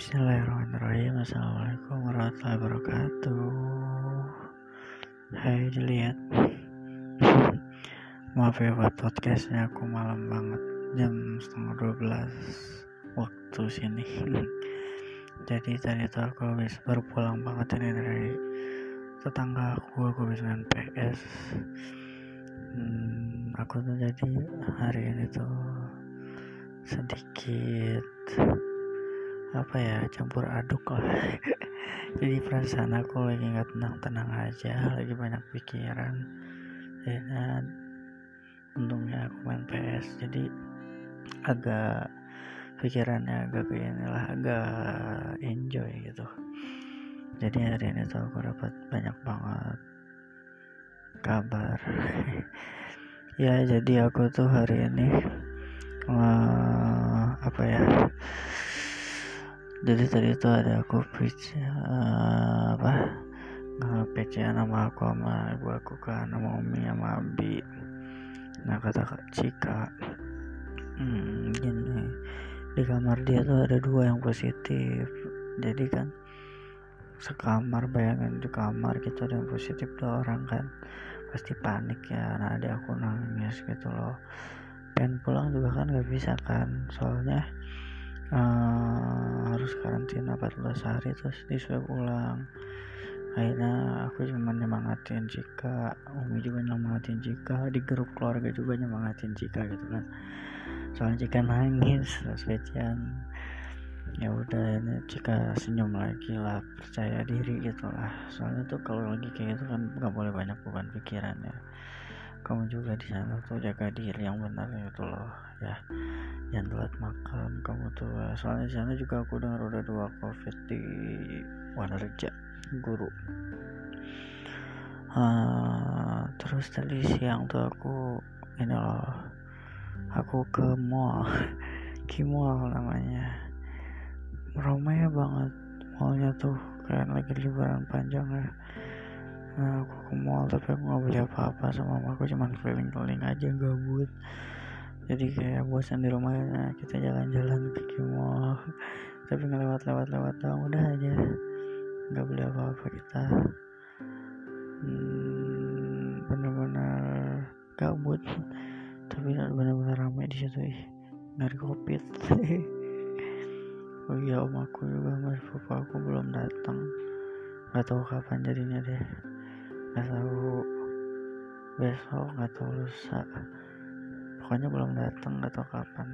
Bismillahirrahmanirrahim. Assalamualaikum warahmatullahi wabarakatuh. Hai Juliet. Maaf ya buat podcastnya aku malam banget. Jam setengah 12 Waktu sini. Jadi tadi tuh aku habis baru pulang banget ini dari Tetangga aku. Aku habis main PS hmm, Aku tuh jadi hari ini tuh Sedikit apa ya campur aduk lah jadi perasaan aku lagi nggak tenang tenang aja lagi banyak pikiran. Dan untungnya aku main PS jadi agak pikirannya agak inilah agak enjoy gitu. Jadi hari ini tuh aku dapat banyak banget kabar. Ya jadi aku tuh hari ini uh, apa ya jadi tadi itu ada aku pitch uh, apa? Nge nama aku sama ibu aku kan sama Umi sama Abi. Nah kata Kak Cika hmm, gini. Di kamar dia tuh ada dua yang positif. Jadi kan sekamar bayangin di kamar gitu ada yang positif dua orang kan. Pasti panik ya nah ada aku nangis gitu loh. Pengen pulang juga kan gak bisa kan soalnya uh, harus karantina 14 hari terus di swab ulang akhirnya aku cuma nyemangatin Cika Umi juga nyemangatin Cika di grup keluarga juga nyemangatin Cika gitu kan. Soalnya Cika nangis terus Becian ya udah ini Cika senyum lagi lah percaya diri gitu lah. Soalnya tuh kalau lagi kayak gitu kan nggak boleh banyak beban pikiran ya. Kamu juga di sana tuh jaga diri yang benar gitu loh ya jangan telat makan kamu tuh soalnya di sana juga aku dengar udah dua covid di Wanerja guru. Uh, terus tadi siang tuh aku ini loh aku ke mall. Kimall namanya. Ramai banget mallnya tuh kayak lagi liburan panjang ya. Nah aku ke mall tapi aku nggak beli apa-apa sama aku cuman keliling-keliling aja gabut jadi kayak bosan di rumah nah, kita jalan-jalan ke mall tapi ngelewat-lewat lewat doang udah aja. Nggak beli apa-apa kita. Hmm, bener-bener gabut. Tapi bener-bener ramai di situ ih. Ngari covid. Oh iya om aku juga mas. Papa aku belum datang. Nggak tahu kapan jadinya deh. Nggak tahu. Besok nggak tahu lusa pokoknya belum datang nggak tahu kapan.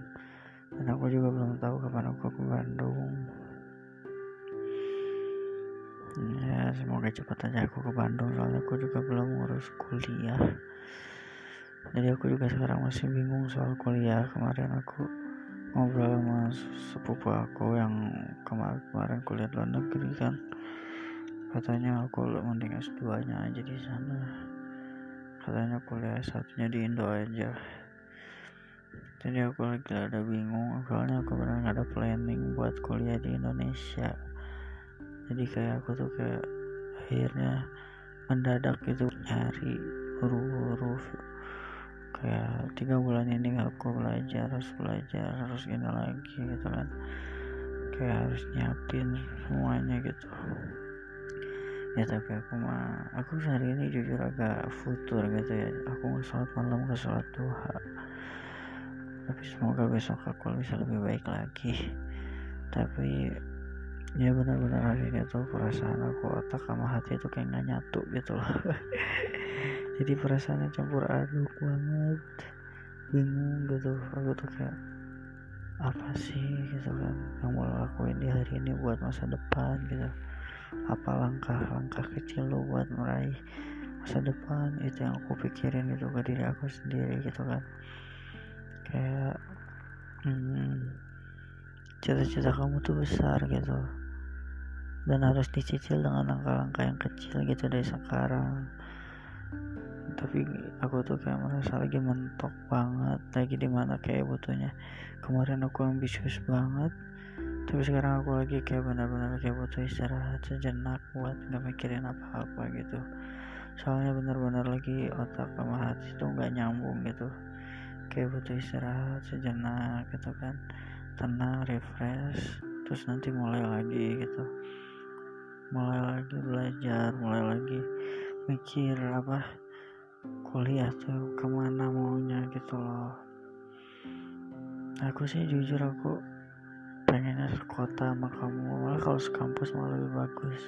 Dan aku juga belum tahu kapan aku ke Bandung. Ya semoga cepat aja aku ke Bandung soalnya aku juga belum ngurus kuliah. Jadi aku juga sekarang masih bingung soal kuliah. Kemarin aku ngobrol sama sepupu aku yang kemarin kemarin kuliah luar negeri kan. Katanya aku mending S2 nya aja di sana. Katanya kuliah satunya di Indo aja jadi aku lagi ada bingung soalnya aku benar ada planning buat kuliah di Indonesia. Jadi kayak aku tuh kayak akhirnya mendadak gitu nyari huruf-huruf kayak tiga bulan ini aku belajar harus belajar harus gini lagi gitu kan. Kayak harus nyiapin semuanya gitu. Ya tapi aku mah aku hari ini jujur agak futur gitu ya. Aku sholat malam ke sholat duha tapi semoga besok aku bisa lebih baik lagi. Tapi ya benar-benar hari ini tuh perasaan aku otak sama hati itu kayak gak nyatu gitu loh. Jadi perasaannya campur aduk banget. Bingung gitu. Aku tuh kayak apa sih? gitu kan. Yang mau lakuin di hari ini buat masa depan gitu. Apa langkah-langkah kecil lo buat meraih masa depan? Itu yang aku pikirin itu ke diri aku sendiri gitu kan kayak hmm, cita-cita kamu tuh besar gitu. Dan harus dicicil dengan langkah-langkah yang kecil gitu dari sekarang. Tapi aku tuh kayak merasa lagi mentok banget lagi di mana kayak butuhnya. Kemarin aku ambisius banget tapi sekarang aku lagi kayak benar-benar kayak butuh istirahat sejenak buat nggak mikirin apa-apa gitu. Soalnya benar-benar lagi otak sama hati itu nggak nyambung gitu kayak butuh istirahat sejenak gitu kan. Tenang refresh terus nanti mulai lagi gitu. Mulai lagi belajar mulai lagi mikir apa kuliah tuh ke mana maunya gitu loh. Aku sih jujur aku pengennya sekota sama kamu malah kalau sekampus malah lebih bagus.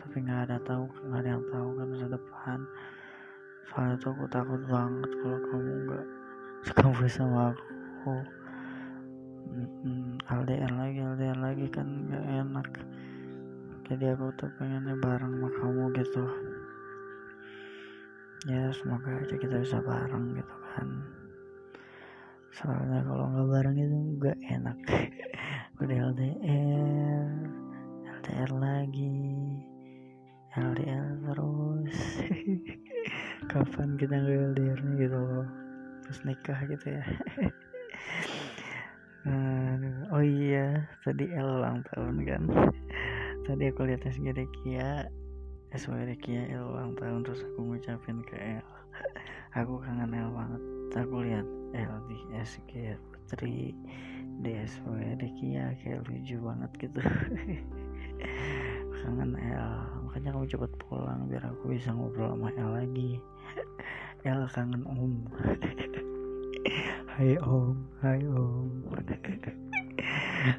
Tapi nggak ada tahu nggak ada yang tahu kan masa depan. Soalnya tuh aku takut banget kalau kamu nggak sekampus sama aku. LDR lagi LDR lagi kan nggak enak. Jadi aku tuh pengennya bareng sama kamu gitu. Ya semoga aja kita bisa bareng gitu kan. Soalnya kalau nggak bareng itu nggak enak. Udah LDR LDR lagi LDR terus. Kapan kita nggak LDR gitu loh terus nikah gitu ya. Oh iya tadi El ulang tahun kan. Tadi aku lihat SG Rekia SW Rekia El ulang tahun terus aku ngucapin ke El aku kangen El banget. Aku lihat El di SG Putri di SW Rekia kayak lucu banget gitu. Kangen El makanya kamu cepet pulang biar aku bisa ngobrol sama El lagi El kangen om. Hai om Hai om.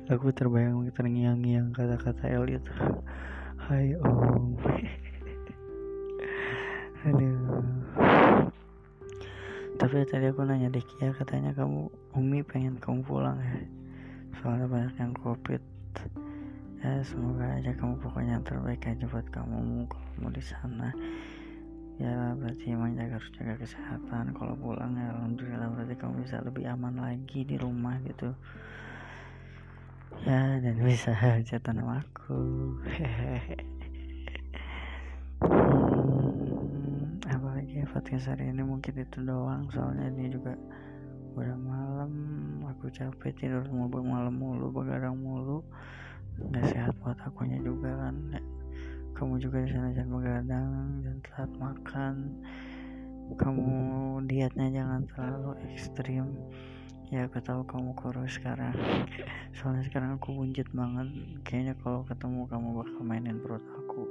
Aku terbayang terngiang-ngiang kata-kata El itu. Hai om. Aduh. Tapi tadi aku nanya deh ya katanya kamu Umi pengen kamu pulang ya. Soalnya banyak yang covid. Ya semoga aja kamu pokoknya yang terbaik aja buat kamu kalau mau di sana ya berarti emang jaga harus jaga kesehatan. Kalau pulang ya alhamdulillah berarti kamu bisa lebih aman lagi di rumah gitu. Ya dan bisa jatuh nama aku. Hmm, apalagi ya podcast hari ini mungkin itu doang. Soalnya ini juga udah malam. Aku capek tidur mulu malam mulu begadang mulu. Nggak sehat buat akunya juga kan. Kamu juga di sana jangan begadang dan telat makan. Kamu dietnya jangan terlalu ekstrim. Ya aku tahu kamu kurus sekarang. Soalnya sekarang aku buncit banget. Kayaknya kalau ketemu kamu bakal mainin perut aku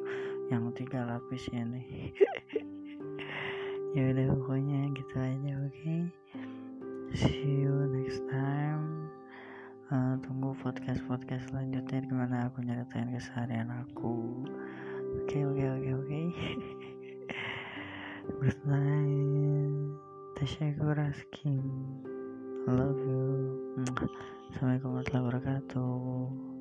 yang tiga lapis ini. Ya udah pokoknya gitu aja oke? Okay? see you next time. Uh, tunggu podcast podcast selanjutnya. Gimana aku nyeritain keseharian aku okay, okay, oke oke. Good night Tasya Raskin love you. Assalamualaikum warahmatullahi wabarakatuh